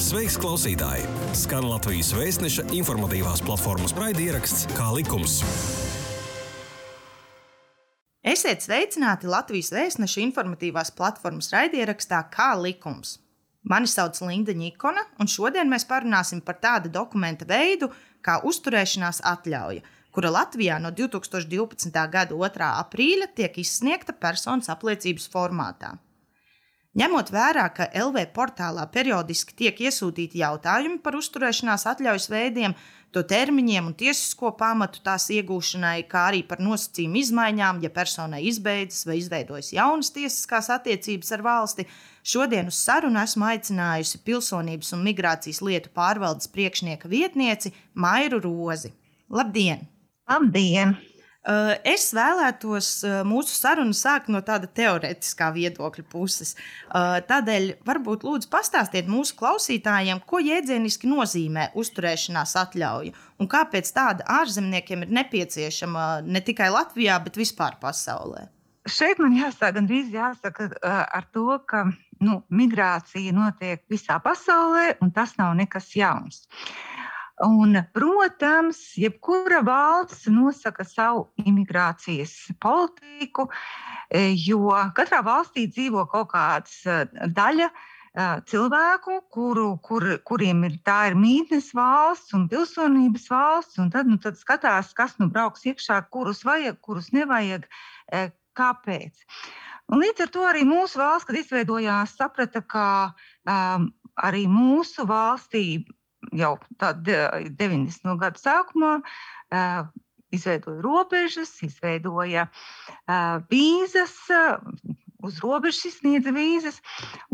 Sveiks, klausītāji! Skan Latvijas vēstneša informatīvās platformas raidieraksts Kā likums. Esiet sveicināti Latvijas vēstneša informatīvās platformas raidierakstā Kā likums. Mani sauc Linda Nikona, un šodien mēs parunāsim par tādu dokumenta veidu kā uzturēšanās atļauja, kura Latvijā no 2012. gada 2. aprīļa tiek izsniegta personas apliecības formātā. Ņemot vērā, ka LV portālā periodiski tiek iesūtīti jautājumi par uzturēšanās atļaujas veidiem, to termiņiem un tiesisko pamatu tās iegūšanai, kā arī par nosacījumu izmaiņām, ja personai izbeidzas vai izveidojas jaunas tiesiskās attiecības ar valsti, šodien uz sarunu esmu aicinājusi pilsonības un migrācijas lietu pārvaldes priekšnieka vietnieci Mairu Rozi. Labdien! Labdien! Eh, es vēlētos eh, mūsu sarunu sākt no tāda teorētiskā viedokļa puses. Eh, tādēļ varbūt lūdzu pastāstiet mūsu klausītājiem, ko jēdzieniski nozīmē uzturēšanās atļauja un kāpēc tāda ārzemniekiem ir nepieciešama ne tikai Latvijā, bet vispār pasaulē. Šeit man jāsaka, gandrīz jāsaka ar to, ka nu, migrācija notiek visā pasaulē, un tas nav nekas jauns. Uh, Un, protams, jebkura valsts nosaka savu imigrācijas politiku, e, jo katrā valstī dzīvo kaut kāda e, daļa e, cilvēku, kuru, kur, kuriem ir tā ir mītnes valsts un pilsonības valsts, un tad, nu, tad skatās, kas nu brauks iekšā, kurus vajag, kurus nevajag, kāpēc. Un līdz ar to arī mūsu valsts, kad izveidojās, saprata, ka um, arī mūsu valstī jau 90. No gadu sākumā izveidoja robežas, izveidoja vīzas, uz robežas izsniedza vīzas,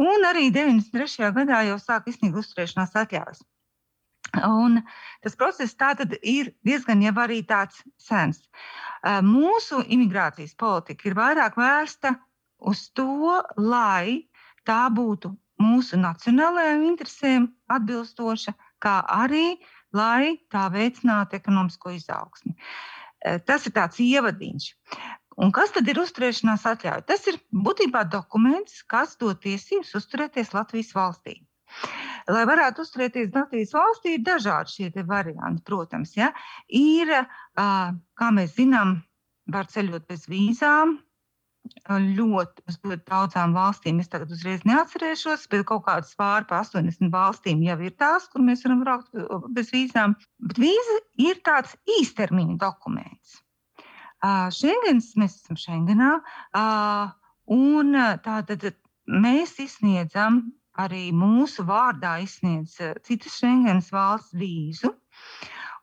un arī 93. gadā jau sāka izsniegt uzturēšanās atļaujas. Un tas process ir diezgan jau arī tāds sens. Mūsu imigrācijas politika ir vairāk vērsta uz to, lai tā būtu mūsu nacionālajām interesēm atbilstoša, kā arī lai tā veicinātu ekonomisko izaugsmi. E, tas ir tāds ievadiņš. Un kas tad ir uzturēšanās atļauja? Tas ir būtībā dokuments, kas dod tiesības uzturēties Latvijas valstī. Lai varētu uzturēties Latvijas valstī, ir dažādi šie varianti, protams. Ja? Ir, kā mēs zinām, var ceļot bez vīzām, ļoti, uz ļoti daudzām valstīm. Es tagad uzreiz neatcerēšos, bet kaut kādas pāri pa 80 valstīm jau ir tās, kur mēs varam braukt bez vīzām. Bet vīza ir tāds īstermiņa dokuments. Schengens, mēs esam Schengenā, un tātad mēs izsniedzam arī mūsu vārdā izsniedz citas Schengens valsts vīzu.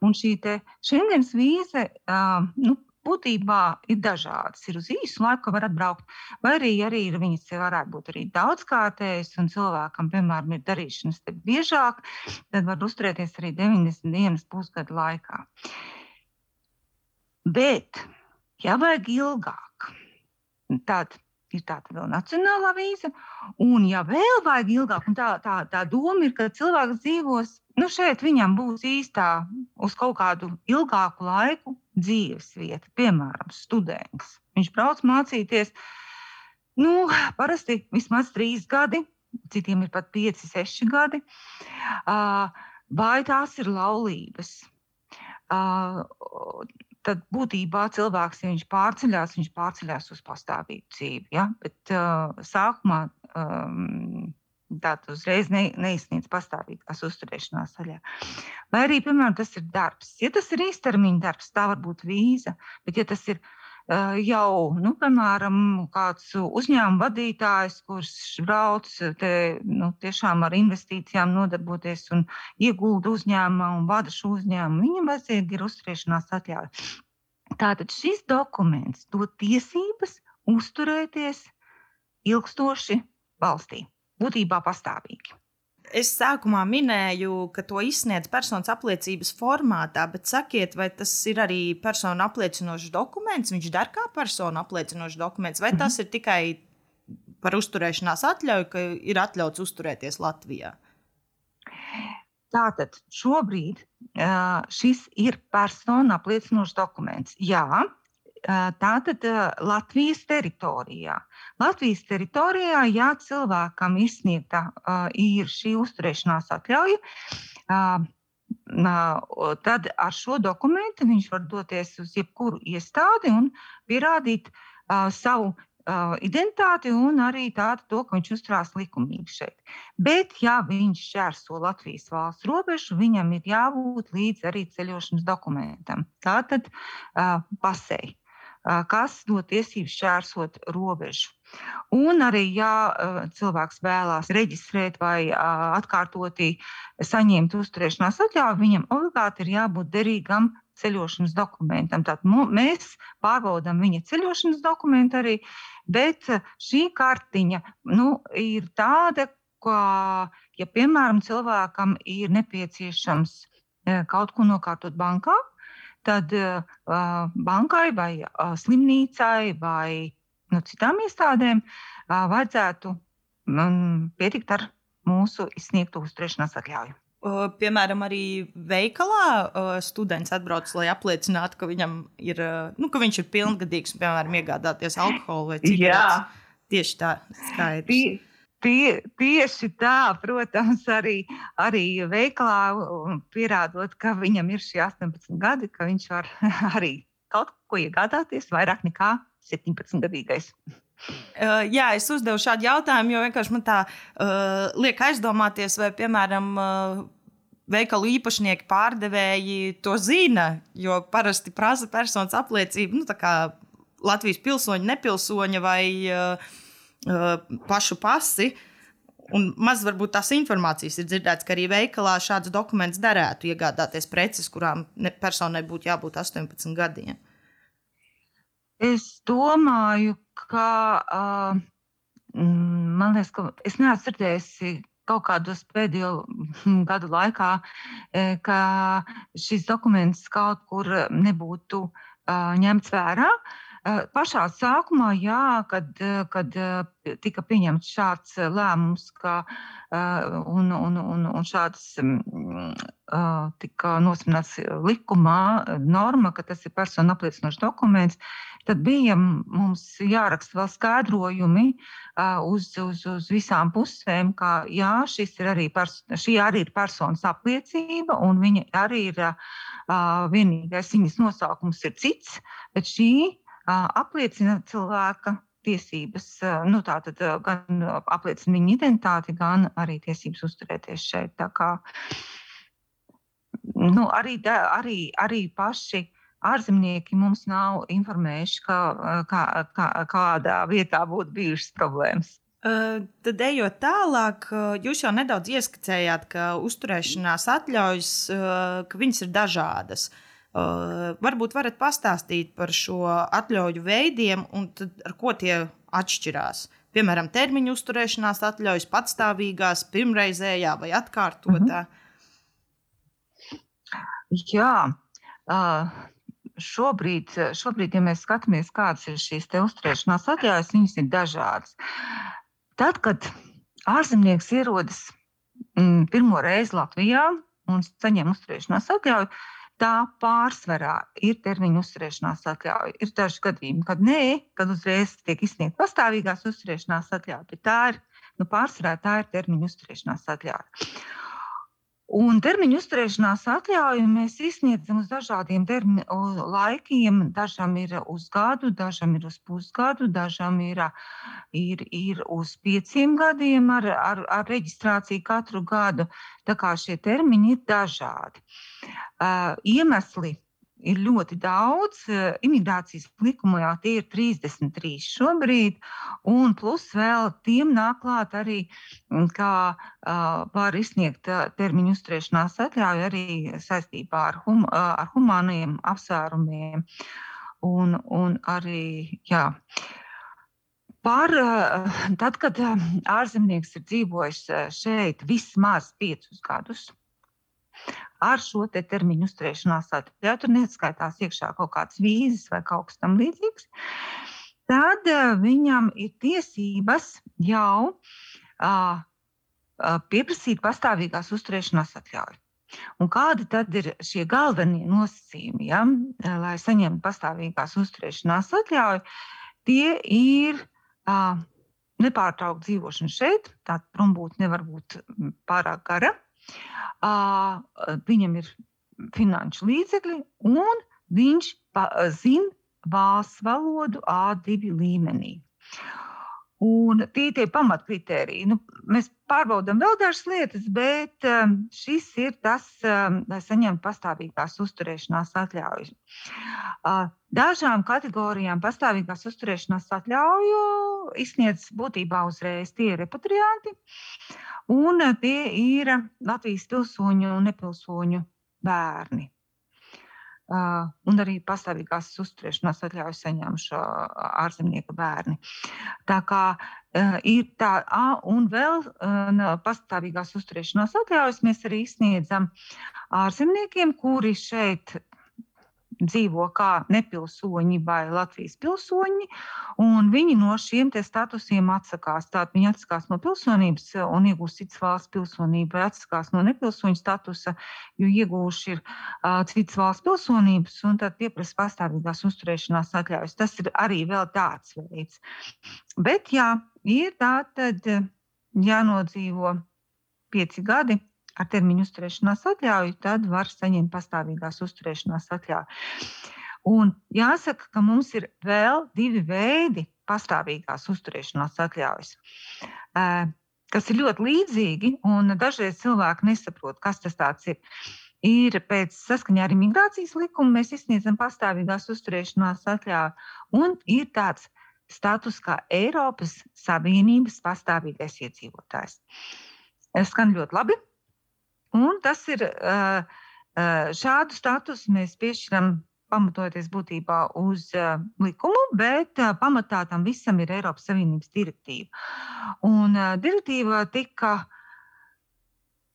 Un šī Schengens vīze, nu, būtībā ir dažādas. Ir uz īsu laiku, var atbraukt, vai arī, arī viņas varētu būt arī daudzkārtējas, un cilvēkam, piemēram, ir darīšanas biežāk, tad var uzturēties arī 90 dienas pusgadu laikā. Bet, ja vajag ilgāk, tad ir tāda vēl nacionālā vīza, un ja vēl vajag ilgāk, tā, tā, tā doma ir, ka cilvēks dzīvos nu, šeit viņam būs īstā uz kaut kādu ilgāku laiku dzīves vieta, piemēram, students. Viņš brauc mācīties, nu, parasti vismaz trīs gadi, citiem ir pat pieci, seši gadi. Vai tās ir laulības? Tad būtībā cilvēks, ja viņš pārceļās, viņš pārceļās uz pastāvīgu dzīvi. Ja? Bet uh, sākumā um, Tātad uzreiz ne, neizsniedz pastāvīgās uzturēšanās saļā. Vai arī, piemēram, tas ir darbs. Ja tas ir īstermiņa darbs, tā var būt vīza. Bet, ja tas ir uh, jau, nu, piemēram, kāds uzņēmuma vadītājs, kurš brauc te, nu, tiešām ar investīcijām nodarboties un iegulda uzņēmumā un vada šo uzņēmumu, viņam vajadzīga ir uzturēšanās atļauja. Tātad šis dokuments dod tiesības uzturēties ilgstoši valstī būtībā pastāvīgi. Es sākumā minēju, ka to izsniedz personas apliecības formātā, bet sakiet, vai tas ir arī personu apliecinošs dokuments? Viņš der kā personu apliecinošs dokuments, vai tas ir tikai par uzturēšanās atļauju, ka ir atļauts uzturēties Latvijā? Tātad šobrīd šis ir personu apliecinošs dokuments. Jā, tātad Latvijas teritorijā. Latvijas teritorijā, ja cilvēkam izsniegta ir šī uzturēšanās atļauja, tad ar šo dokumentu viņš var doties uz jebkuru iestādi un pierādīt savu identitāti un arī tādu, to, ka viņš uzturās likumīgi šeit. Bet, ja viņš šķērso Latvijas valsts robežu, viņam ir jābūt līdz arī ceļošanas dokumentam. Tātad uh, pasēji, kas dod tiesības šķērsot robežu. Un arī, ja cilvēks vēlās reģistrēt vai atkārtoti saņemt uzturēšanās atļauju, viņam obligāti ir jābūt derīgam ceļošanas dokumentam. Tātad mēs pārbaudām viņa ceļošanas dokumentu arī, Bet šī kartiņa nu, ir tāda, ka, ja piemēram cilvēkam ir nepieciešams kaut ko nokārtot bankā, tad uh, bankai vai uh, slimnīcai vai nu, citām iestādēm uh, vajadzētu um, pietikt ar mūsu izsniegto uzturēšanās atļauju. Piemēram, arī veikalā students atbrauc, lai apliecinātu, ka viņam ir, nu, ka viņš ir pilngadīgs un, piemēram, iegādāties alkoholu vai cigaretes. Tieši tā, skaidrs. Tie, tieši tā, protams, arī, arī veikalā pierādot, ka viņam ir šie 18 gadi, ka viņš var arī kaut ko iegādāties vairāk nekā 17 gadīgais. Uh, jā, es uzdevu šādu jautājumu, jo vienkārši man tā uh, liek aizdomāties, vai, piemēram, uh, veikalu īpašnieki, pārdevēji to zina, jo parasti prasa personas apliecību, nu, tā kā Latvijas pilsoņa, nepilsoņa vai uh, pašu pasi. Un maz varbūt tās informācijas ir dzirdēts, ka arī veikalā šāds dokuments derētu iegādāties preces, kurām personai būtu jābūt 18 gadiem. Es domāju, ka uh, man liekas, ka es neesmu dzirdējusi kaut kādos pēdējo gadu laikā, ka šis dokuments kaut kur nebūtu uh, ņemts vērā. Uh, pašā sākumā, jā, kad, kad tika pieņemts šāds lēmums, ka, un, un, un, un šāds tika nosmināts likumā norma, ka tas ir personu apliecinošs dokuments, tad bija mums jāraksta vēl skaidrojumi uz, uz, uz visām pusēm, ka jā, ir arī šī arī ir personas apliecība, un viņa arī ir vienīgais viņas nosaukums ir cits, bet šī apliecina cilvēka tiesības, nu, tātad gan apliecina viņa identitāti, gan arī tiesības uzturēties šeit. Tā kā, nu, arī, arī, arī paši ārzemnieki mums nav informējuši, ka, kā, kā, kādā vietā būtu bijušas problēmas. Tad, ejot tālāk, jūs jau nedaudz ieskicējāt, ka uzturēšanās atļaujas, ka ir dažādas. Uh, varbūt varat pastāstīt par šo atļauju veidiem un ar ko tie atšķirās. Piemēram, termiņu uzturēšanās atļaujas patstāvīgās, pirmreizējā vai atkārtotā. Mm -hmm. Jā, uh, šobrīd, šobrīd, ja mēs skatāmies, kādas ir šīs uzturēšanās atļaujas, viņas ir dažādas. Tad, kad ārzemnieks ierodas mm, pirmo reizi Latvijā un saņem uzturēšanās atļauju, tā pārsvarā ir termiņa uzturēšanās atļauja. Ir daži gadījumi, kad nē, kad uzreiz tiek izsniegta pastāvīgās uzturēšanās atļauja, bet tā ir nu, pārsvarā tā ir termiņa uzturēšanās atļauja. Un termiņu uzturēšanās atļauju mēs izsniedzam uz dažādiem termi, laikiem. Dažam ir uz gadu, dažam ir uz pusgadu, dažam ir, ir, ir uz pieciem gadiem ar, ar, ar reģistrāciju katru gadu. Tā kā šie termiņi ir dažādi. Uh, iemesli ir ļoti daudz. Eh, imigrācijas likumā tie ir 33 šobrīd, un plus vēl tiem nāk klāt arī, mm, kā var izsniegt termiņu uzturēšanās atļauju arī saistībā ar, hum, ar humāniem apsvērumiem. Un, un arī, jā, Par, tad, kad ārzemnieks ir dzīvojis šeit vismaz piecus gadus, ar šo te termiņu uzturēšanās atļauju. Tur neskaitās iekšā kaut kādas vīzes vai kaut kas tam līdzīgs. Tad uh, viņam ir tiesības jau uh, pieprasīt pastāvīgās uzturēšanās atļauju. Un kādi tad ir šie galvenie nosacījumi, ja, lai saņemtu pastāvīgās uzturēšanās atļauju? Tie ir uh, nepārtraukta dzīvošana šeit, tāda prombūtne nevar būt pārāk gara. Uh, viņam ir finanšu līdzekļi, un viņš zina valsts valodu A2 līmenī. Un tie ir tie pamatkritēriji. Nu, mēs pārbaudām vēl dažas lietas, bet um, šis ir tas, um, lai saņemtu pastāvīgās uzturēšanās atļaujas. Uh, dažām kategorijām pastāvīgās uzturēšanās atļauju izsniedz būtībā uzreiz tie repatrianti, un tie ir Latvijas pilsoņu un nepilsoņu bērni. Uh, un arī pastāvīgās uzturēšanās atļauju saņēmušo ārzemnieku bērni. Tā kā uh, ir tā, uh, un vēl uh, pastāvīgās uzturēšanās atļaujas mēs arī sniedzam ārzemniekiem, kuri šeit dzīvo kā nepilsoņi vai Latvijas pilsoņi, un viņi no šiem statusiem atsakās. Tātad viņi atsakās no pilsonības un iegūst citas valsts pilsonību, vai atsakās no nepilsoņa statusa, jo iegūši ir uh, citas valsts pilsonības, un tad pieprasa pastāvīgās uzturēšanās atļaujas. Tas ir arī vēl tāds veids. Bet jā, ir tā tad jānodzīvo pieci gadi ar termiņu uzturēšanās atļauju, tad var saņemt pastāvīgās uzturēšanās atļauju. Un jāsaka, ka mums ir vēl divi veidi pastāvīgās uzturēšanās atļaujas, kas ir ļoti līdzīgi, un dažreiz cilvēki nesaprot, kas tas ir. Ir pēc saskaņā ar imigrācijas likumu mēs izsniedzam pastāvīgās uzturēšanās atļauju, un ir tāds status kā Eiropas Savienības pastāvīgais iedzīvotājs. Tas skan ļoti labi, Un tas ir šādu statusu mēs piešķiram pamatojoties būtībā uz uh, likumu, bet uh, pamatā tam visam ir Eiropas Savienības direktīva. Un uh, direktīva tika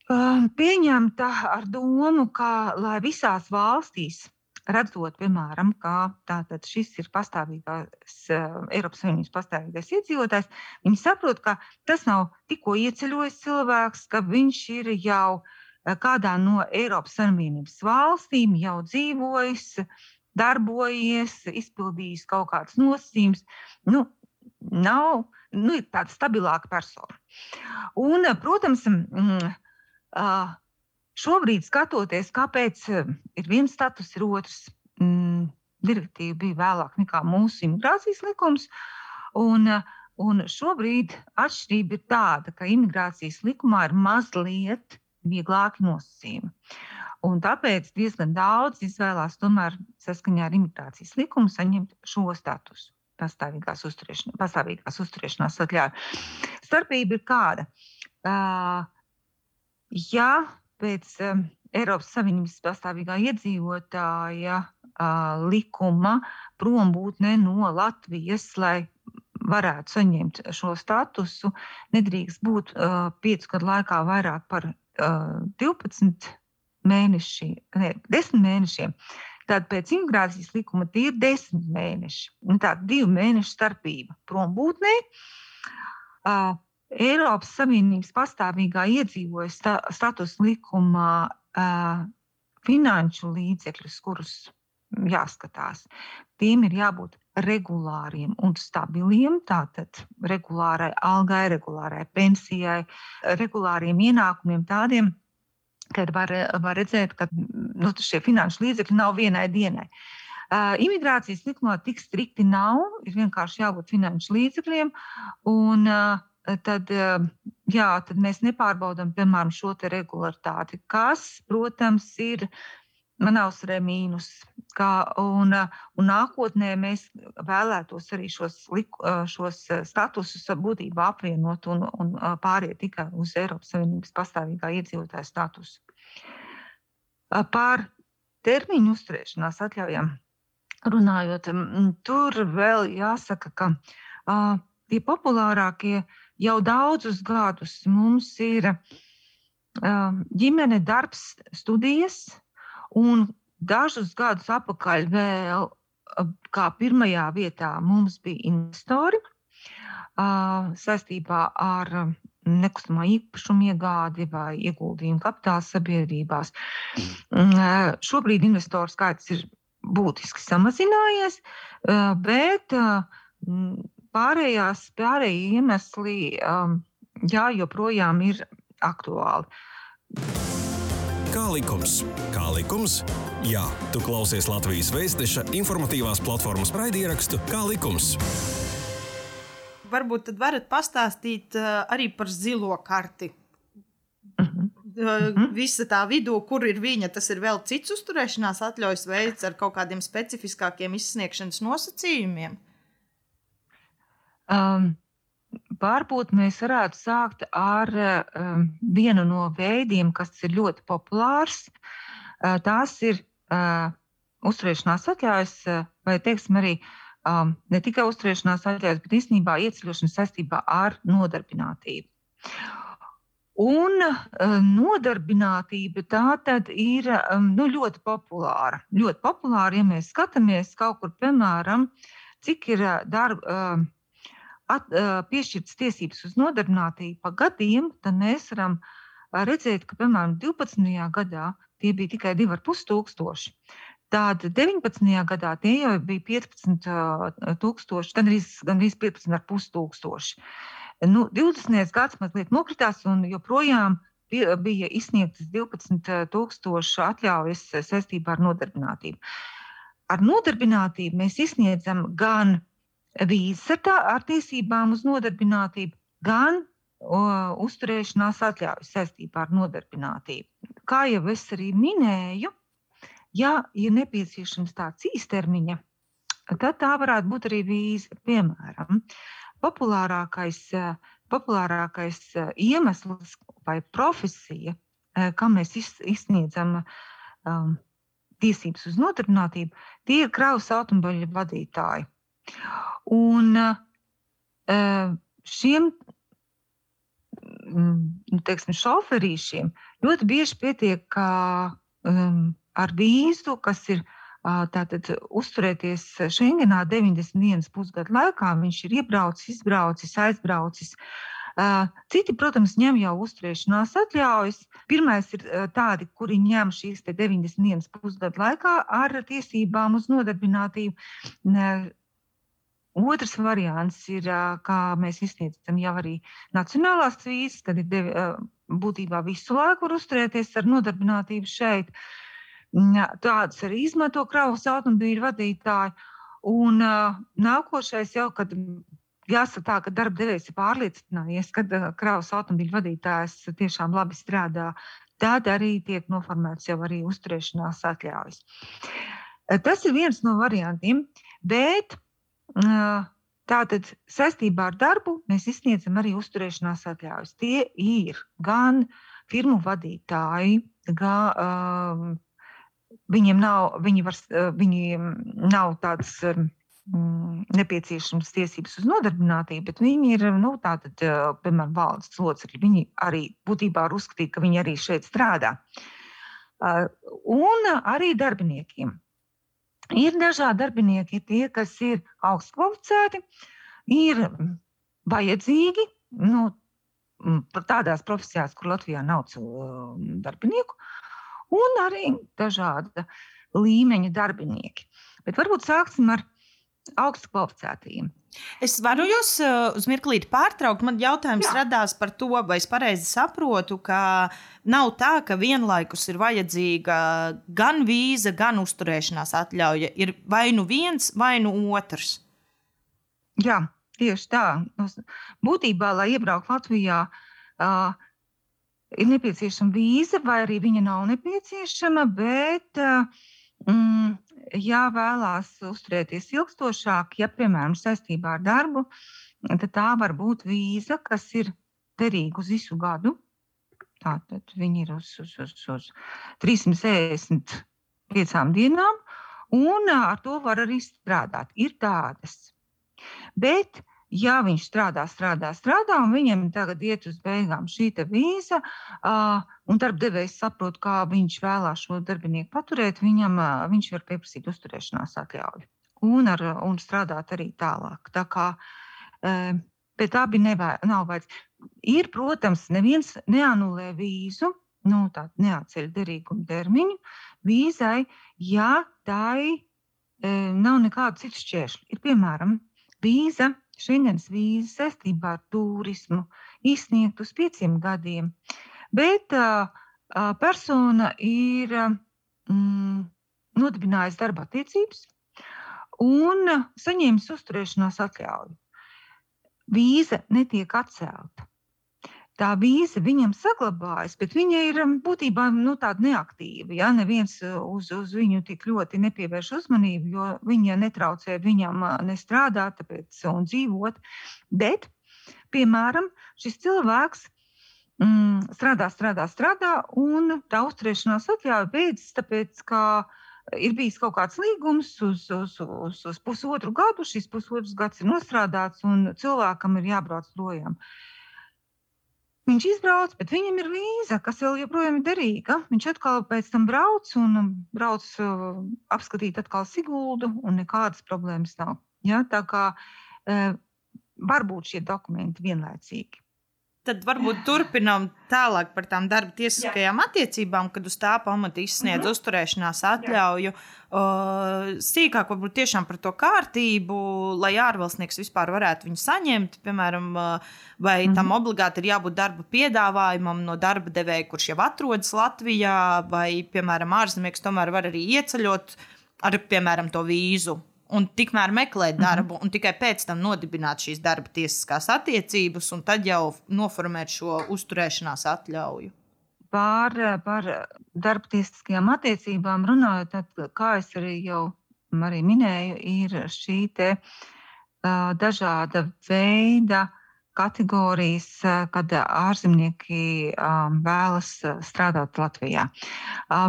pieņemta ar domu, ka lai visās valstīs, redzot, piemēram, ka tātad šis ir pastāvīgais uh, Eiropas Savienības pastāvīgais iedzīvotājs, viņi saprot, ka tas nav tikko ieceļojis cilvēks, ka viņš ir jau uh, kādā no Eiropas Savienības valstīm jau dzīvojis, darbojies, izpildījis kaut kādas nosacījumus. Nu, nav nu, tāda stabilāka persona. Un, protams, mm, šobrīd skatoties, kāpēc ir viens status, ir otrs. Mm, direktīva bija vēlāk nekā mūsu imigrācijas likums. Un, un šobrīd atšķirība ir tāda, ka imigrācijas likumā ir mazliet vieglāki nosacījumi. Un tāpēc diezgan daudz izvēlās tomēr saskaņā ar imigrācijas likumu saņemt šo statusu. Pastāvīgās, uzturēšana, pastāvīgās uzturēšanās atļauju. Starpība ir kāda. Ja pēc um, Eiropas Savienības pastāvīgā iedzīvotāja likuma prombūtne no Latvijas, lai varētu saņemt šo statusu, nedrīkst būt uh, piecu gadu laikā vairāk par 12 mēneši, ne, 10 mēnešiem. Tad pēc imigrācijas likuma tie ir 10 mēneši. Tāda divu mēnešu starpība prombūtnē. Uh, Eiropas Savienības pastāvīgā iedzīvoja sta, status likumā uh, finanšu līdzekļus, kurus jāskatās. Tiem ir jābūt regulāriem un stabiliem, tātad regulārai algai, regulārai pensijai, regulāriem ienākumiem tādiem, kad var, var redzēt, ka nu, šie finanšu līdzekļi nav vienai dienai. Uh, imigrācijas likumā tik strikti nav, ir vienkārši jābūt finanšu līdzekļiem. Un, uh, tad, jā, tad mēs nepārbaudām, piemēram, šo regularitāti, kas, protams, ir Manausrē mīnus. Kā, un, un nākotnē mēs vēlētos arī šos, šos statusus būtībā apvienot un, un pāriet tikai uz Eiropas Savienības pastāvīgā iedzīvotāja statusu. Par termiņu uzturēšanās atļaujam runājot, tur vēl jāsaka, ka uh, tie populārākie jau daudzus gadus mums ir uh, ģimene, darbs, studijas, Un dažus gadus atpakaļ vēl kā pirmajā vietā mums bija investori saistībā ar nekustamā īpašuma iegādi vai ieguldījumu kapitāla sabiedrībās. Mm, šobrīd investoru skaits ir būtiski samazinājies, bet pārējās, pārējie iemesli jā, joprojām ir aktuāli. Kā likums? Kā likums? Jā, tu klausies Latvijas Vēstneša informatīvās platformas raidierakstu Kā likums? Varbūt tad varat pastāstīt uh, arī par zilo karti. Uh -huh. Uh, visa tā vidū, kur ir viņa, tas ir vēl cits uzturēšanās atļaujas veids ar kaut kādiem specifiskākiem izsniegšanas nosacījumiem. Um, Varbūt mēs varētu sākt ar um, vienu no veidiem, kas ir ļoti populārs. Uh, tās ir uh, uzturēšanās atļaujas, uh, vai teiksim, arī um, ne tikai uzturēšanās atļaujas, bet īstenībā ieceļošana saistībā ar nodarbinātību. Un nodarbinātība tā tad ir um, nu, ļoti populāra. Ļoti populāra, ja mēs skatāmies kaut kur, piemēram, cik ir darba. At, piešķirtas tiesības uz nodarbinātību pa gadiem, tad mēs varam redzēt, ka, piemēram, 12. gadā tie bija tikai 2,5 tūkstoši. Tad 19. gadā tie jau bija 15,000, gandrīz, gandrīz 15,5 tūkstoši. Nu, 20. gads mazliet nokritās un joprojām bija izsniegtas 12,000 atļaujas saistībā ar nodarbinātību. Ar nodarbinātību mēs izsniedzam gan vīzes ar, tā, ar tiesībām uz nodarbinātību, gan o, uzturēšanās atļaujas saistībā ar nodarbinātību. Kā jau es arī minēju, ja ir nepieciešams tāds īstermiņa, tad tā varētu būt arī vīza. Piemēram, populārākais, populārākais iemesls vai profesija, kam mēs izsniedzam um, tiesības uz nodarbinātību, tie ir kravas automobiļu vadītāji. Un eh, šiem mm, nu, teiksim, šoferīšiem ļoti bieži pietiek um, ar vīzu, kas ir tātad uzturēties Schengenā 91 pusgadu laikā. Viņš ir iebraucis, izbraucis, aizbraucis. Citi, protams, ņem jau uzturēšanās atļaujas. Pirmais ir tādi, kuri ņem šīs 91 pusgadu laikā ar tiesībām uz nodarbinātību. Otrs variants ir, kā mēs izsniedzam jau arī nacionālās vīzes, kad ir devi, būtībā visu laiku var uzturēties ar nodarbinātību šeit. Tādas arī izmanto kravas automobīļu vadītāji. Un nākošais jau, kad jāsaka tā, ka darba devējs ir pārliecinājies, ka kravas automobīļu vadītājs tiešām labi strādā, tad arī tiek noformēts jau arī uzturēšanās atļaujas. Tas ir viens no variantiem, bet Tātad saistībā ar darbu mēs izsniedzam arī uzturēšanās atļaujas. Tie ir gan firmu vadītāji, gan viņiem nav, viņi var, viņiem nav tāds nepieciešams tiesības uz nodarbinātību, bet viņi ir, nu, tātad, piemēram, valdes locekļi. Viņi arī būtībā var uzskatīt, ka viņi arī šeit strādā. Un arī darbiniekiem. Ir dažādi darbinieki, tie, kas ir augstu kvalificēti, ir vajadzīgi nu, tādās profesijās, kur Latvijā nav darbinieku, un arī dažāda līmeņa darbinieki. Bet varbūt sāksim ar augstu kvalificētajiem. Es varu jūs uh, uz mirklīti pārtraukt. Man jautājums Jā. radās par to, vai es pareizi saprotu, ka nav tā, ka vienlaikus ir vajadzīga gan vīza, gan uzturēšanās atļauja. Ir vai nu viens, vai nu otrs. Jā, tieši tā. Būtībā, lai iebrauktu Latvijā, uh, ir nepieciešama vīza, vai arī viņa nav nepieciešama, bet uh, mm, ja vēlās uzturēties ilgstošāk, ja, piemēram, saistībā ar darbu, tad tā var būt vīza, kas ir derīga uz visu gadu. Tātad viņi ir uz, uz, uz, uz 365 dienām, un ar to var arī strādāt. Ir tādas. Bet ja viņš strādā, strādā, strādā, un viņam tagad iet uz beigām šī vīza, un darbdevējs saprot, kā viņš vēlās šo darbinieku paturēt, viņam, viņš var pieprasīt uzturēšanās atļauju un, ar, un strādāt arī tālāk. Tā kā, uh, bet abi nevā, nav vajadzīgs. Ir, protams, neviens neanulē vīzu, nu, tā neatceļ derīgumu termiņu vīzai, ja tai e, nav nekāda cita šķēršļa. Ir piemēram vīza, Schengens vīza saistībā ar turismu, izsniegt uz pieciem gadiem, bet uh, persona ir mm, nodibinājusi darba attiecības un saņēmis uzturēšanās atļauju. Vīza netiek atcelta tā vīza viņam saglabājas, bet viņa ir um, būtībā nu, tāda neaktīva. Ja? Neviens uh, uz, uz viņu tik ļoti nepievērš uzmanību, jo viņa netraucē viņam uh, ne strādāt tāpēc, un dzīvot. Bet, piemēram, šis cilvēks mm, strādā, strādā, strādā, un tā uzturēšanās atļauja beidzas, tāpēc, ka ir bijis kaut kāds līgums uz, uz, uz, uz pusotru gadu. Šis pusotrs gads ir nostrādāts, un cilvēkam ir jābrauc projām. Uh, Viņš izbrauc, bet viņam ir vīza, kas vēl joprojām ir derīga. Viņš atkal pēc tam brauc un brauc uh, apskatīt atkal Siguldu, un nekādas problēmas nav. Ja? Tā kā uh, var būt šie dokumenti vienlaicīgi. Tad varbūt turpinām tālāk par tām darba tiesiskajām Jā. attiecībām, kad uz tā pamata izsniedz mm -hmm. uzturēšanās atļauju. Uh, sīkāk varbūt tiešām par to kārtību, lai ārvalstnieks vispār varētu viņu saņemt. Piemēram, vai mm -hmm. tam obligāti ir jābūt darba piedāvājumam no darba devēja, kurš jau atrodas Latvijā, vai, piemēram, ārzemnieks tomēr var arī ieceļot ar, piemēram, to vīzu un tikmēr meklēt mhm. darbu, mm -hmm. un tikai pēc tam nodibināt šīs darba tiesiskās attiecības, un tad jau noformēt šo uzturēšanās atļauju. Par, par darba tiesiskajām attiecībām runājot, tad, kā es arī jau arī minēju, ir šī te, uh, dažāda veida kategorijas, kad ārzemnieki vēlas strādāt Latvijā.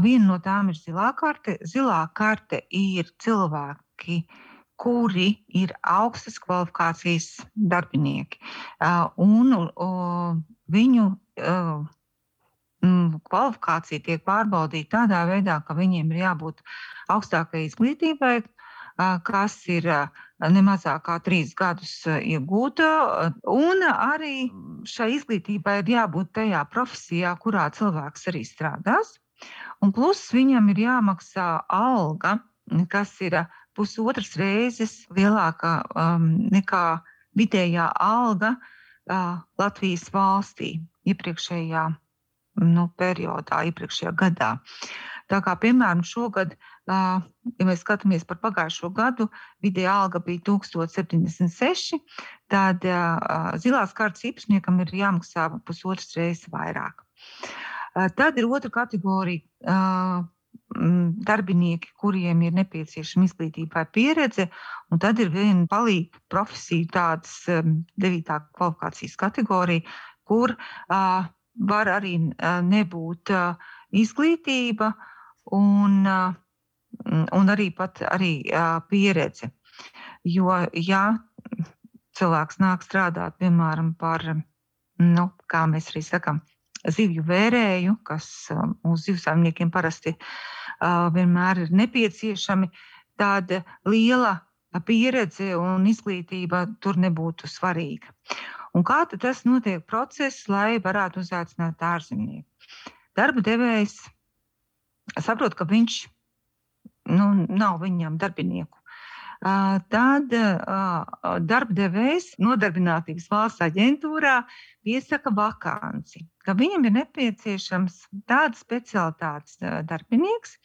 Viena no tām ir zilā karte. Zilā karte ir cilvēki cilvēki, kuri ir augstas kvalifikācijas darbinieki. Un viņu kvalifikācija tiek pārbaudīta tādā veidā, ka viņiem ir jābūt augstākai izglītībai, kas ir nemazāk kā trīs gadus iegūta. Un arī šai izglītībai ir jābūt tajā profesijā, kurā cilvēks arī strādās. Un plus viņam ir jāmaksā alga, kas ir pusotras reizes lielāka um, nekā vidējā alga uh, Latvijas valstī iepriekšējā nu, periodā, iepriekšējā gadā. Tā kā, piemēram, šogad, uh, ja mēs skatāmies par pagājušo gadu, vidējā alga bija 1076, tad uh, zilās kārtas īpašniekam ir jāmaksā pusotras reizes vairāk. Uh, tad ir otra kategorija. Mm, darbinieki, kuriem ir nepieciešama izglītībai pieredze, un tad ir viena palīga profesija, tādas devītā kvalifikācijas kategorija, kur uh, var arī uh, nebūt uh, izglītība un, uh, un arī pat arī uh, pieredze. Jo, ja cilvēks nāk strādāt, piemēram, par, nu, kā mēs arī sakām, zivju vērēju, kas mūsu zivsaimniekiem parasti vienmēr ir nepieciešami, tāda liela pieredze un izglītība tur nebūtu svarīga. Un kā tas notiek process, lai varētu uzaicināt ārzemnieku? Darba devējs saprot, ka viņš nu, nav viņam darbinieku tad darbdevējs nodarbinātības valsts aģentūrā piesaka vakanci, ka viņam ir nepieciešams tāds specialitātes darbinieks,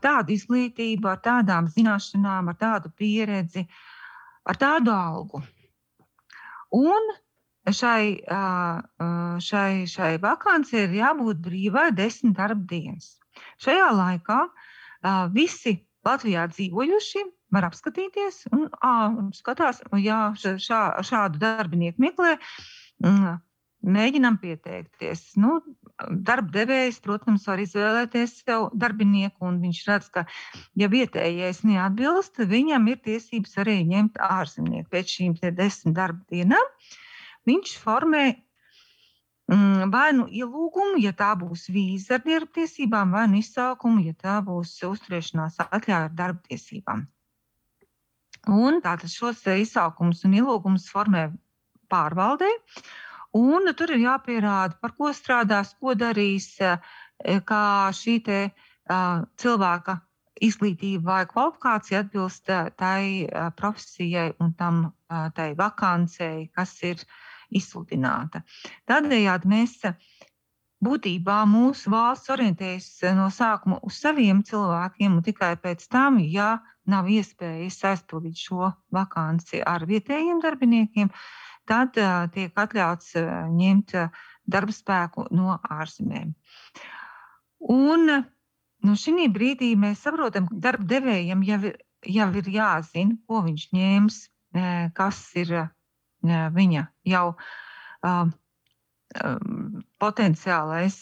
tādu izglītību, ar tādām zināšanām, ar tādu pieredzi, ar tādu algu. Un šai, šai, šai vakancei ir jābūt brīvai desmit darba dienas. Šajā laikā visi Latvijā dzīvojušie var apskatīties un ā, skatās, ja šā, šādu darbinieku meklē. Mēģinām pieteikties. Nu, darba devējs, protams, var izvēlēties sev darbinieku, un viņš redz, ka, ja vietējais neatbilst, viņam ir tiesības arī ņemt ārzemnieku. Pēc šīm desmit darba dienām viņš formē mm, vai nu ielūgumu, ja tā būs vīza ar darba tiesībām, vai nu izsaukumu, ja tā būs uzturēšanās atļauja ar darba tiesībām. Un tātad šos izsaukumus un ielūgumus formē pārvaldē. Un tur ir jāpierāda, par ko strādās, ko darīs, kā šī te, uh, cilvēka izglītība vai kvalifikācija atbilst tai profesijai un tam tai vakancei, kas ir izsludināta. Tādējādi mēs būtībā mūsu valsts orientējas no sākuma uz saviem cilvēkiem, un tikai pēc tam, ja nav iespējas aizpildīt šo vakanci ar vietējiem darbiniekiem, tad uh, tiek atļauts uh, ņemt uh, darba spēku no ārzemēm. Un nu, šī brīdī mēs saprotam, ka darba devējiem jau ir, jau ir jāzina, ko viņš ņēmis, kas ir viņa jau potenciālais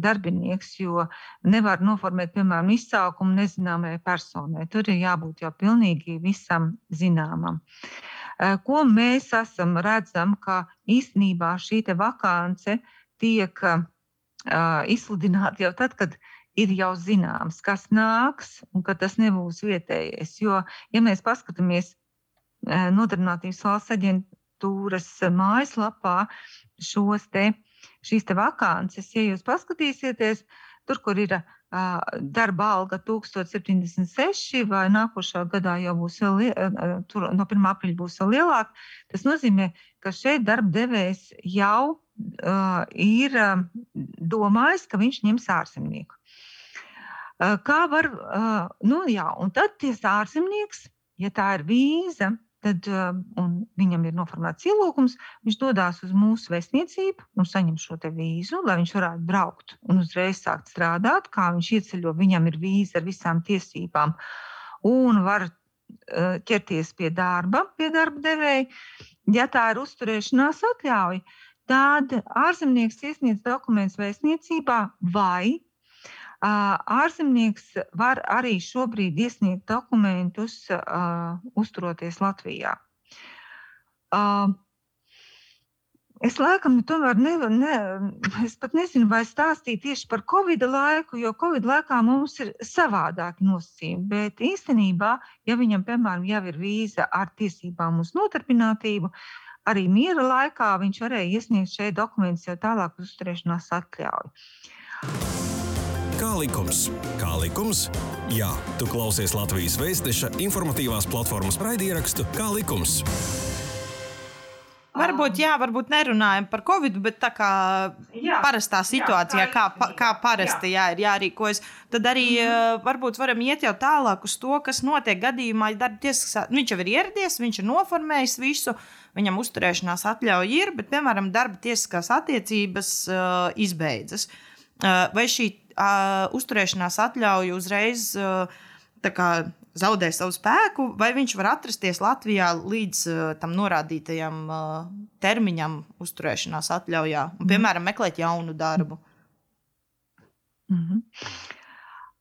darbinieks, jo nevar noformēt, piemēram, izsaukumu nezināmai personai. Tur ir jābūt jau pilnīgi visam zināmam. Ko mēs esam redzam, ka īstenībā šī vakance tiek izsludināta jau tad, kad ir jau zināms, kas nāks un ka tas nebūs vietējais. Jo, ja mēs paskatāmies Nodarbinātības valsts aģentūras mājaslapā, šos te, šīs te vakances, ja jūs paskatīsieties, tur, kur ir uh, darba alga 1076, vai nākošā gadā jau būs vēl, tur, no 1. aprīļa būs vēl lielāka, tas nozīmē, ka šeit darba devējs jau uh, ir domājis, ka viņš ņems ārzemnieku. Uh, kā var, uh, nu jā, un tad ties ārzemnieks, ja tā ir vīza, tad um, viņam ir noformēts ielūgums, viņš dodas uz mūsu vēstniecību un saņem šo vīzu, lai viņš varētu braukt un uzreiz sākt strādāt. Kā viņš ieceļo, viņam ir vīza ar visām tiesībām un var uh, ķerties pie darba, pie darba devēja. Ja tā ir uzturēšanās atļauja, tad ārzemnieks iesniedz dokumentus vēstniecībā vai Ārzemnieks var arī šobrīd iesniegt dokumentus, uzturoties Latvijā. Es laikam tomēr ne, ne, es pat nezinu, vai stāstīt tieši par Covid laiku, jo Covid laikā mums ir savādāki nosacījumi. Bet īstenībā, ja viņam, piemēram, jau ir vīza ar tiesībām uz nodarbinātību, arī miera laikā viņš varēja iesniegt šeit dokumentus jau tālāk uz uzturēšanās atļauju. Kā likums? Kā likums? Jā, tu klausies Latvijas Vēstneša informatīvās platformas raidierakstu Kā likums. Varbūt, jā, varbūt nerunājam par covid, bet tā kā jā, parastā situācijā, jā, kā, kā, kā parasti jā. Jā, ir jārīkojas, tad arī mm -hmm. varbūt varam iet jau tālāk uz to, kas notiek gadījumā, ja darba tiesas, viņš jau ir ieradies, viņš ir noformējis visu, viņam uzturēšanās atļauja ir, bet, piemēram, darba tiesiskās attiecības uh, izbeidzas. Uh, vai šī uh, uzturēšanās atļauju uzreiz uh, kā, zaudē savu spēku, vai viņš var atrasties Latvijā līdz uh, tam norādītajam uh, termiņam, uzturēšanās atļaujā, un, piemēram, meklēt jaunu darbu. Mm -hmm.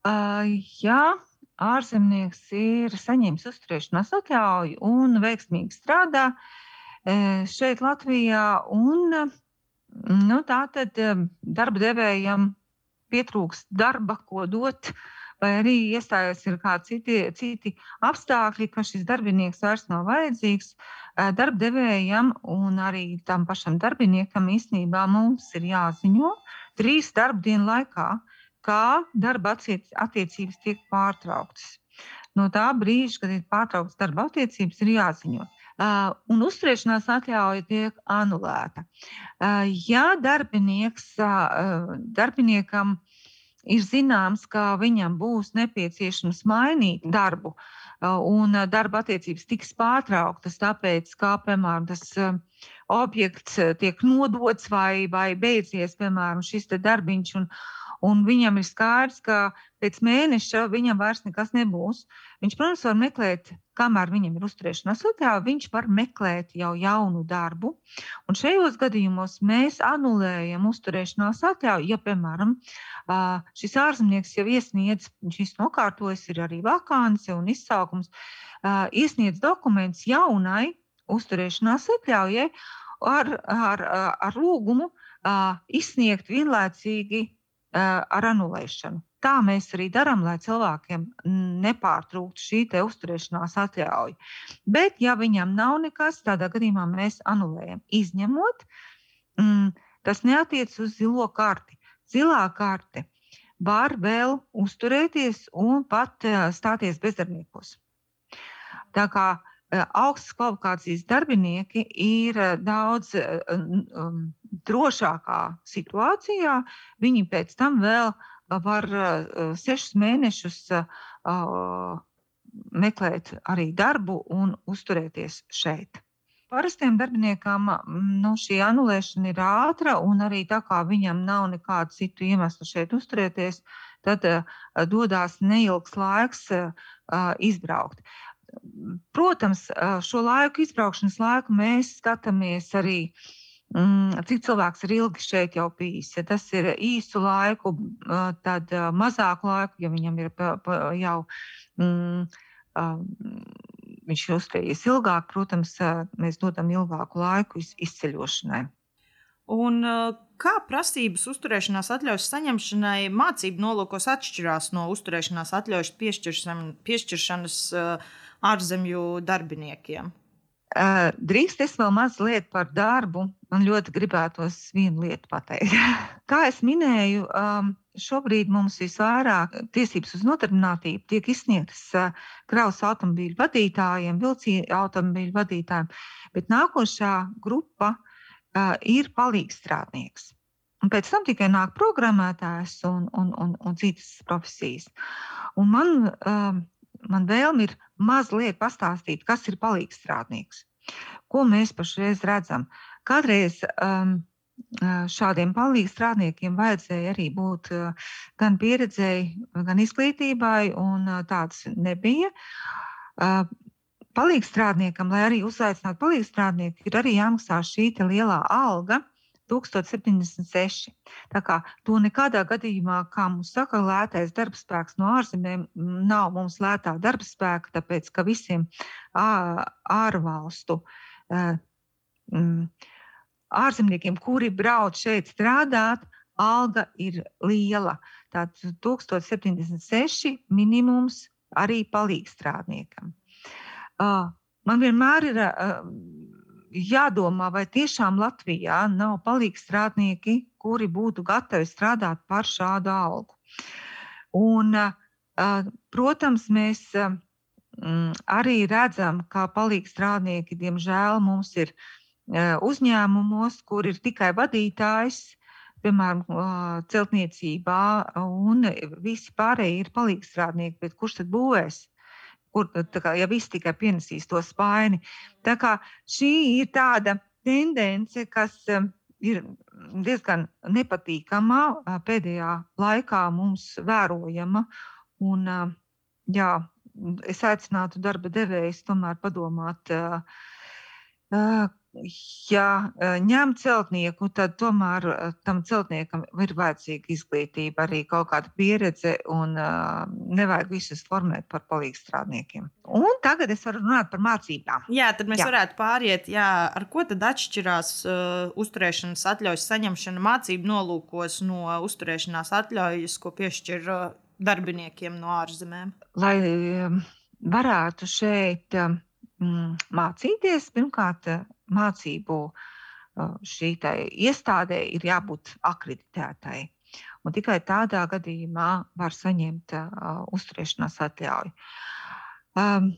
uh, jā, ārzemnieks ir saņēmis uzturēšanās atļauju un veiksmīgi strādā šeit, Latvijā. Un, nu, tā tad darba devējam pietrūkst darba, ko dot, vai arī iestājās ir kādi citi, citi apstākļi, ka šis darbinieks vairs nav vajadzīgs. Darbdevējam un arī tam pašam darbiniekam īstenībā mums ir jāziņo trīs darbdienu laikā, kā darba attiecības tiek pārtrauktas. No tā brīža, kad ir pārtrauktas darba attiecības, ir jāziņo. Uh, un uzturēšanās atļauja tiek anulēta. Uh, ja darbinieks, uh, darbiniekam ir zināms, ka viņam būs nepieciešams mainīt darbu, un darba attiecības tiks pārtrauktas, tāpēc, kā piemēram tas objekts tiek nodots vai, vai beidzies, piemēram, šis darbiņš. Un, un viņam ir skaidrs, ka pēc mēneša viņam vairs nekas nebūs. Viņš, protams, var meklēt, kamēr viņam ir uzturēšanās atļauja, viņš var meklēt jau jaunu darbu. Un šajos gadījumos mēs anulējam uzturēšanās atļauju. Ja, piemēram, šis ārzemnieks jau iesniedz, viņš nokārtojas, ir arī vakāns un izsaukums, iesniedz dokumentus jaunai uzturēšanās atļaujai ar, ar, ar lūgumu izsniegt vienlaicīgi ar anulēšanu. Tā mēs arī darām, lai cilvēkiem nepārtrūktu šī uzturēšanās atļauja. Bet, ja viņam nav nekas, tādā gadījumā mēs anulējam. Izņemot, mm, tas neatiec uz zilo karti. Zilā karte var vēl uzturēties un pat stāties bezdarbniekos. Tā kā augstas kvalifikācijas darbinieki ir daudz um, drošākā situācijā. Viņi pēc tam vēl uh, var sešus mēnešus meklēt arī darbu un uzturēties šeit. Parastiem darbiniekam nu, šī anulēšana ir ātra, un arī tā kā viņam nav nekādu citu iemeslu šeit uzturēties, tad uh, dodas neilgs laiks uh, izbraukt. Protams, šo laiku, izbraukšanas laiku, mēs skatāmies arī Mm, cik cilvēks ir ilgi šeit jau bijis. Ja tas ir īsu laiku, tad mazāku laiku, ja viņam ir jau. Mm, viņš ir uzturējies ilgāk, protams, mēs dodam ilgāku laiku izceļošanai. Un, kā prasības uzturēšanās atļaujas saņemšanai mācību nolūkos atšķirās no uzturēšanās atļaujas piešķiršanas ārzemju darbiniekiem? Drīkst es vēl mazliet par darbu. Man ļoti gribētos vienu lietu pateikt. Kā jau minēju, šobrīd mums visvairāk tiesības uz nodarbinātību tiek izsniegtas kravas automobīļu vadītājiem, vilcienu automobīļu vadītājiem, bet nākošā grupa ir palīgstrādnieks. Un pēc tam tikai nāk programmētājs un, un, un, un citas profesijas. Un man man vēlme ir mazliet pastāstīt, kas ir palīgstrādnieks. Ko mēs pašreiz redzam? Kādreiz um, šādiem palīgstrādniekiem vajadzēja arī būt uh, gan pieredzēji, gan izglītībai, un uh, tāds nebija. Uh, palīgstrādniekam, lai arī uzaicinātu palīgstrādnieku, ir arī jāmaksā šī lielā alga. 1076. Tā kā to nekādā gadījumā, kā mums saka, lētais darbspēks no ārzemēm nav mums lētā darbspēka, tāpēc ka visiem ārvalstu ārzemniekiem, kuri brauc šeit strādāt, alga ir liela. Tātad 1076 minimums arī palīgstrādniekam. Man vienmēr ir jādomā, vai tiešām Latvijā nav palīgi strādnieki, kuri būtu gatavi strādāt par šādu algu. Un, protams, mēs arī redzam, ka palīgi strādnieki, diemžēl, mums ir uzņēmumos, kur ir tikai vadītājs, piemēram, celtniecībā, un visi pārējie ir palīgi strādnieki. Bet kurš tad būvēs? Kur kā, ja viss tikai pienesīs to spaini. Tā kā šī ir tāda tendence, kas um, ir diezgan nepatīkama pēdējā laikā mums vērojama. Un, jā, es aicinātu darba devējus tomēr padomāt, ja ņem celtnieku, tad tomēr tam celtniekam ir vajadzīga izglītība, arī kaut kāda pieredze, un uh, nevajag visus formēt par palīgstrādniekiem. Un tagad es varu runāt par mācībām. Jā, tad mēs jā. varētu pāriet, jā, ar ko tad atšķirās uh, uzturēšanas atļaujas saņemšana mācību nolūkos no uzturēšanās atļaujas, ko piešķir uh, darbiniekiem no ārzemēm? Lai um, varētu šeit um, mācīties, pirmkārt, mācību šī iestādē ir jābūt akreditētai. Un tikai tādā gadījumā var saņemt uh, uzturēšanās atļauju. Um,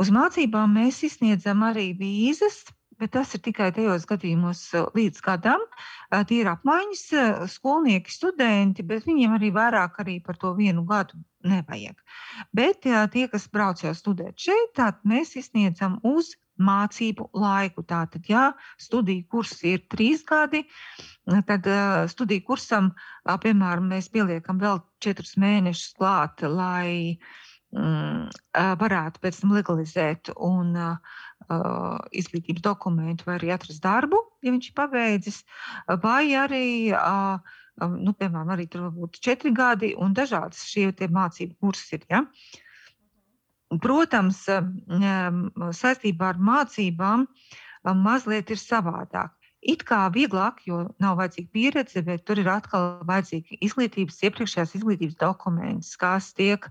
uz mācībām mēs izsniedzam arī vīzas, bet tas ir tikai tajos gadījumos līdz gadam. Uh, tie ir apmaiņas uh, skolnieki, studenti, bet viņiem arī vairāk arī par to vienu gadu nevajag. Bet jā, tie, kas brauc jau studēt šeit, tad mēs izsniedzam uz mācību laiku. Tātad, ja studiju kurs ir trīs gadi, tad uh, studiju kursam, uh, piemēram, mēs pieliekam vēl četrus mēnešus klāt, lai um, varētu pēc tam legalizēt un uh, izglītības dokumentu, vai arī atrast darbu, ja viņš ir pabeidzis, vai arī. Uh, Nu, piemēram, arī tur var būt četri gadi, un dažādas šie mācību kursi ir. Ja? Protams, saistībā ar mācībām mazliet ir savādāk. It kā vieglāk, jo nav vajadzīga pieredze, bet tur ir atkal vajadzīga izglītības, iepriekšējās izglītības dokuments, kas tiek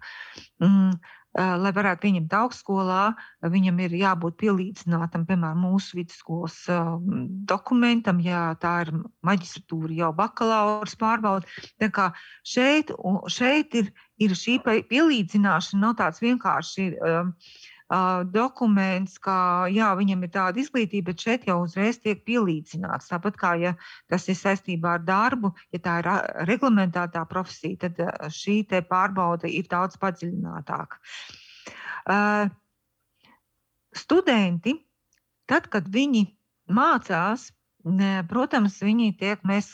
mm, lai varētu pieņemt augstskolā, viņam ir jābūt pielīdzinātam, piemēram, mūsu vidusskolas dokumentam, ja tā ir maģistratūra, jau bakalaura kā šeit, šeit ir, ir šī pielīdzināšana, nav tāds vienkārši. Uh, uh, dokuments, ka jā, viņam ir tāda izglītība, bet šeit jau uzreiz tiek pielīdzināts. Tāpat kā ja tas ir saistībā ar darbu, ja tā ir reglamentētā profesija, tad šī pārbaude ir daudz padziļinātāka. Uh, studenti, tad, kad viņi mācās, Protams, viņi tiek, mēs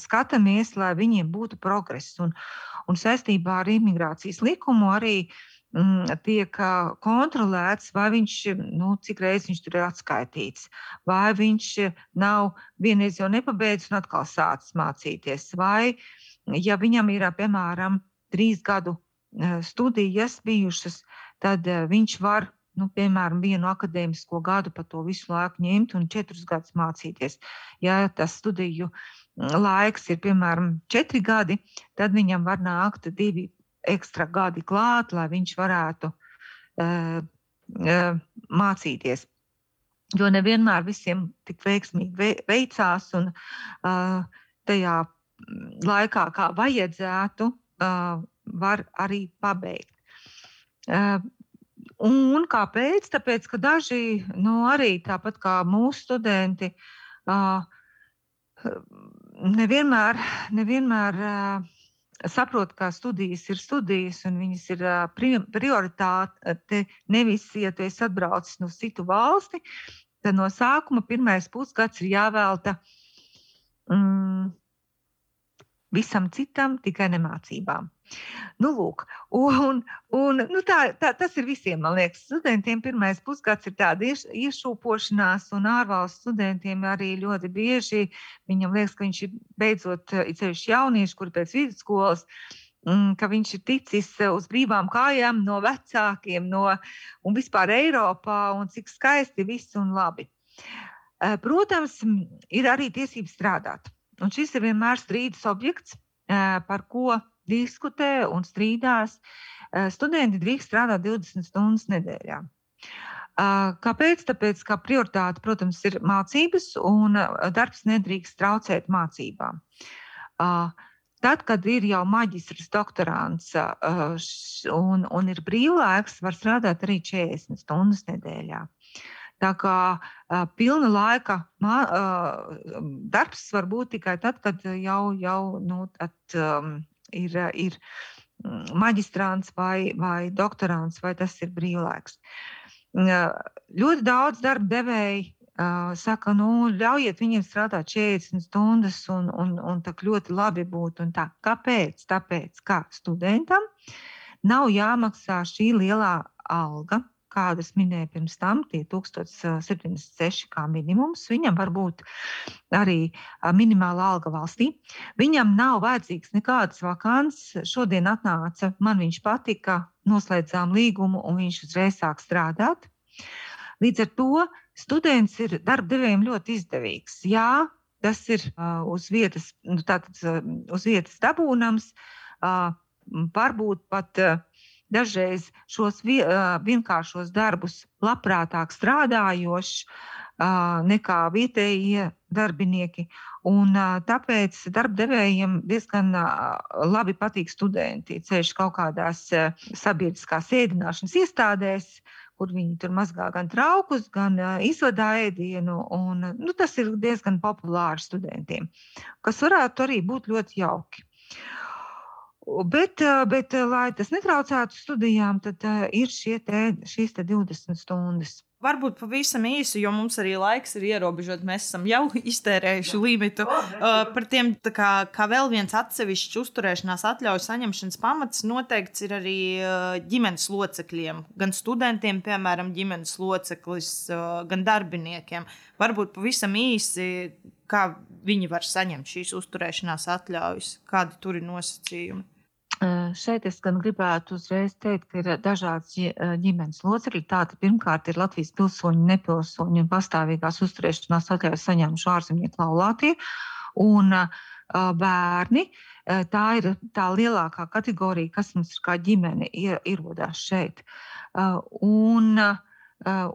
skatāmies, lai viņiem būtu progress. Un, un saistībā ar imigrācijas likumu arī uh, tiek kontrolēts, vai viņš, nu, cik reizes viņš tur ir atskaitīts, vai viņš nav vienreiz jau nepabeidzis un atkal sācis mācīties, vai, ja viņam ir, piemēram, trīs gadu studijas bijušas, tad viņš var nu, piemēram, vienu akadēmisko gadu pa to visu laiku ņemt un četrus gadus mācīties. Ja tas studiju laiks ir piemēram četri gadi, tad viņam var nākt divi ekstra gadi klāt, lai viņš varētu uh, uh, mācīties. Jo nevienmēr visiem tik veiksmīgi veicās, un uh, tajā laikā, kā vajadzētu, uh, var arī pabeigt. Uh, un kāpēc? Tāpēc, ka daži, nu, arī tāpat kā mūsu studenti, uh, nevienmēr, nevienmēr uh, saprot, ka studijas ir studijas un viņas ir prioritāte. Nevis, ja tu esi atbraucis no citu valsti, tad no sākuma pirmais pusgads ir jāvelta mm, visam citam, tikai nemācībām. Nu, lūk, un, un, nu tā, tā, tas ir visiem, man liekas, studentiem. Pirmais pusgads ir tāda iešūpošanās, un ārvalstu studentiem arī ļoti bieži viņam liekas, ka viņš ir beidzot ceļš jaunieši, kuri pēc vidusskolas mm, ka viņš ir ticis uz brīvām kājām no vecākiem, no un vispār Eiropā, un cik skaisti viss un labi. Eh, protams, ir arī tiesības strādāt. Un šis ir vienmēr strīdus objekts, eh, par ko diskutē un strīdās. Eh, studenti drīkst strādāt 20 stundas nedēļā. Eh, kāpēc? Tāpēc, ka prioritāte, protams, ir mācības, un darbs nedrīkst traucēt mācībām. Tad, kad ir jau maģistrs, doktorants un, un ir brīvlaiks, var strādāt arī 40 stundas nedēļā. Tā kā uh, pilna laika mā, uh, darbs var būt tikai tad, kad jau, jau nu, tad, um, ir, ir maģistrāns vai, vai doktorants, vai tas ir brīvlaiks. Ļoti daudz darba devēji saka, nu, ļaujiet viņiem strādāt 40 stundas, un, un, un tā ļoti labi būtu. Kāpēc? Tāpēc, ka studentam nav jāmaksā šī lielā alga kādas minēju pirms tam, tie 1076 kā minimums. Viņam var būt arī minimāla alga valstī. Viņam nav vajadzīgs nekādas vakants. Šodien atnāca, man viņš patika, noslēdzām līgumu un viņš uzreiz sāk strādāt. Līdz ar to students ir darbdevējiem ļoti izdevīgs. Jā, tas ir uh, uz vietas, nu, tātad, uh, uz vietas dabūnams, uh, varbūt pat uh, dažreiz šos vienkāršos darbus labprātāk strādājoši nekā vietējie darbinieki. Un, tāpēc darbdevējiem diezgan labi patīk studenti. Ceļš kaut kādās sabiedriskās ēdināšanas iestādēs, kur viņi tur mazgā gan traukus, gan izvadā ēdienu. Un, nu, tas ir diezgan populāri studentiem, kas varētu arī būt ļoti jauki. Bet, bet, lai tas netraucētu studijām, tad ir te, šīs te 20 stundas. Varbūt pavisam īsi, jo mums arī laiks ir ierobežots. Mēs esam jau iztērējuši limitu. Uh, par tiem, kā, kā vēl viens atsevišķs uzturēšanās atļauju saņemšanas pamats, noteikts ir arī ģimenes locekļiem. Gan studentiem, piemēram, ģimenes loceklis, gan darbiniekiem. Varbūt pavisam īsi, kā viņi var saņemt šīs uzturēšanās atļaujas, kādi tur ir nosacījumi. Šeit es gan gribētu uzreiz teikt, ka ir dažādas ģimenes locekļi. Tātad pirmkārt ir Latvijas pilsoņi, nepilsoņi un pastāvīgās uzturēšanās atļaujas saņēmuši ārzemnieku laulātie un bērni. Tā ir tā lielākā kategorija, kas mums ir kā ģimene ierodās šeit. Un,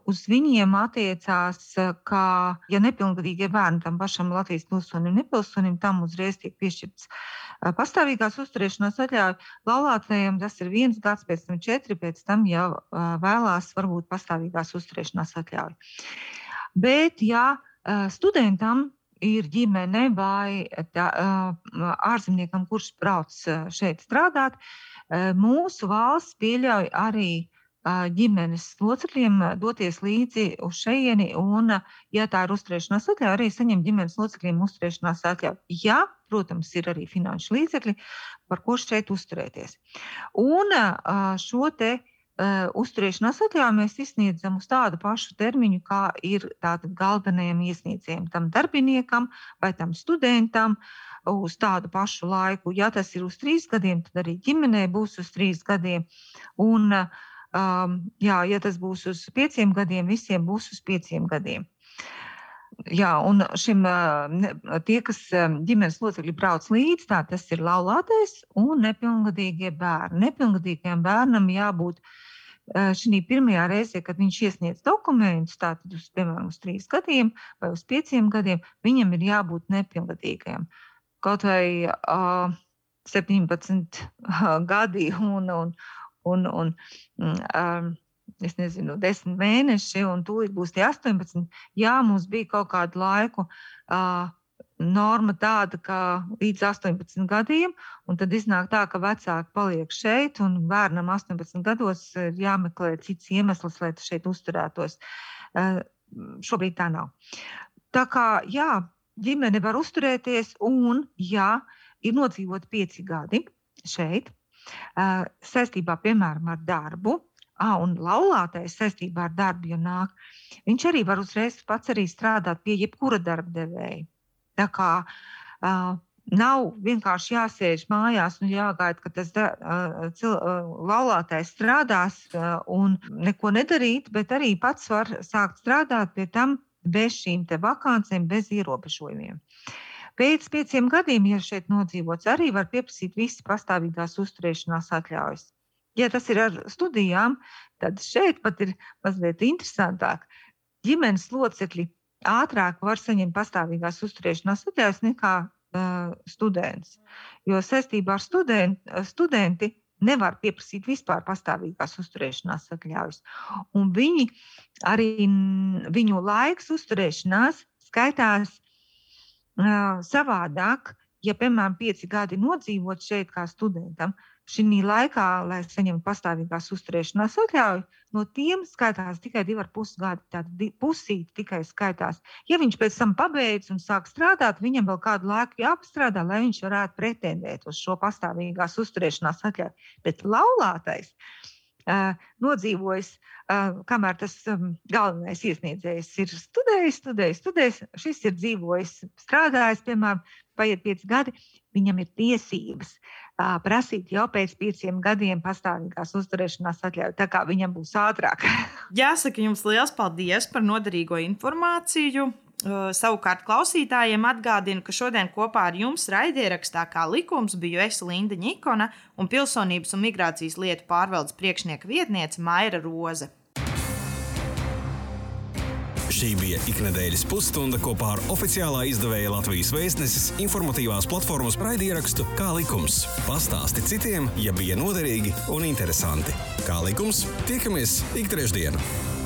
uz viņiem attiecās, ka, ja nepilngadīgie bērni tam pašam Latvijas pilsonim, nepilsonim, tam uzreiz tiek piešķirts pastāvīgās uzturēšanās atļauja. Laulātajiem tas ir viens gads, pēc tam četri, pēc tam jau vēlās varbūt pastāvīgās uzturēšanās atļauja. Bet, ja studentam ir ģimene vai tā, ārzemniekam, kurš brauc šeit strādāt, mūsu valsts pieļauj arī ģimenes locekļiem doties līdzi uz šejieni, un, ja tā ir uzturēšanās atļauja, arī saņemt ģimenes locekļiem uzturēšanās atļauju. Ja, protams, ir arī finanšu līdzekļi, par ko šeit uzturēties. Un šo te uzturēšanās atļauju mēs izsniedzam uz tādu pašu termiņu, kā ir galvenajam iesniedzējam, tam darbiniekam vai tam studentam. Uz tādu pašu laiku. Ja tas ir uz trīs gadiem, tad arī ģimenei būs uz trīs gadiem. Un, uh, Um, jā, ja tas būs uz pieciem gadiem, visiem būs uz pieciem gadiem. Jā, un šim, tie, kas ģimenes locekļi brauc līdzi, tā, tas ir laulātais un nepilngadīgie bērni. Nepilngadīgajam bērnam jābūt šī pirmajā reizē, kad viņš iesniedz dokumentus, tātad uz, piemēram, uz trīs gadiem vai uz pieciem gadiem, viņam ir jābūt nepilngadīgajam. Kaut vai uh, 17 gadi un, un, un, un um, es nezinu, desmit mēneši, un tūlīt būs tie 18. Jā, mums bija kaut kādu laiku. Uh, norma tāda, ka līdz 18 gadiem, un tad iznāk tā, ka vecāki paliek šeit, un bērnam 18 gados ir jāmeklē cits iemesls, lai tas šeit uzturētos. Šobrīd tā nav. Tā kā jā, ģimene var uzturēties, un ja ir nodzīvot pieci gadi šeit, saistībā, piemēram, ar darbu. Ah, un laulātais saistībā ar darbu, ja nāk, viņš arī var uzreiz pats arī strādāt pie jebkura darba devēja. Tā kā uh, nav vienkārši jāsēž mājās un jāgaida, ka tas da, uh, cil, uh, laulātais strādās uh, un neko nedarīt, bet arī pats var sākt strādāt pie tam bez šīm vakancēm, bez ierobežojumiem. Uh, Pēc pieciem gadiem, ja šeit nodzīvots, arī var pieprasīt visas pastāvīgās uzturēšanās atļaujas. Ja tas ir ar studijām, tad šeit pat ir mazliet interesantāk. Ģimenes locekļi ātrāk var saņemt pastāvīgās uzturēšanās atļaujas nekā uh, students. Jo saistībā ar student, studenti nevar pieprasīt vispār pastāvīgās uzturēšanās atļaujas. Un viņi arī viņu laiks uzturēšanās skaitās savādāk, ja, piemēram, pieci gadi nodzīvot šeit kā studentam, šī laikā, lai saņemtu pastāvīgās uzturēšanās atļauju, no tiem skaitās tikai divi ar pus gadi. Tāda pusīte tikai skaitās. Ja viņš pēc tam pabeidz un sāk strādāt, viņam vēl kādu laiku jāpastrādā, lai viņš varētu pretendēt uz šo pastāvīgās uzturēšanās atļauju. Bet laulātais nodzīvojis, kamēr tas galvenais iesniedzējs ir studējis, studējis, studējis. Šis ir dzīvojis, strādājis, piemēram, paiet pieci gadi. Viņam ir tiesības prasīt jau pēc pieciem gadiem pastāvīgās uzturēšanās atļauju, tā kā viņam būs ātrāk. Jāsaka jums liels paldies par noderīgo informāciju. Uh, savukārt klausītājiem atgādinu, ka šodien kopā ar jums raidierakstā kā likums biju es Linda Nikona un pilsonības un migrācijas lietu pārvaldes priekšnieka vietniece Maira Roze. Šī bija iknedēļas pusstunda kopā ar oficiālā izdevēja Latvijas vēstneses informatīvās platformas raidierakstu Kā likums. Pastāsti citiem, ja bija noderīgi un interesanti. Kā likums, tiekamies ik trešdienu!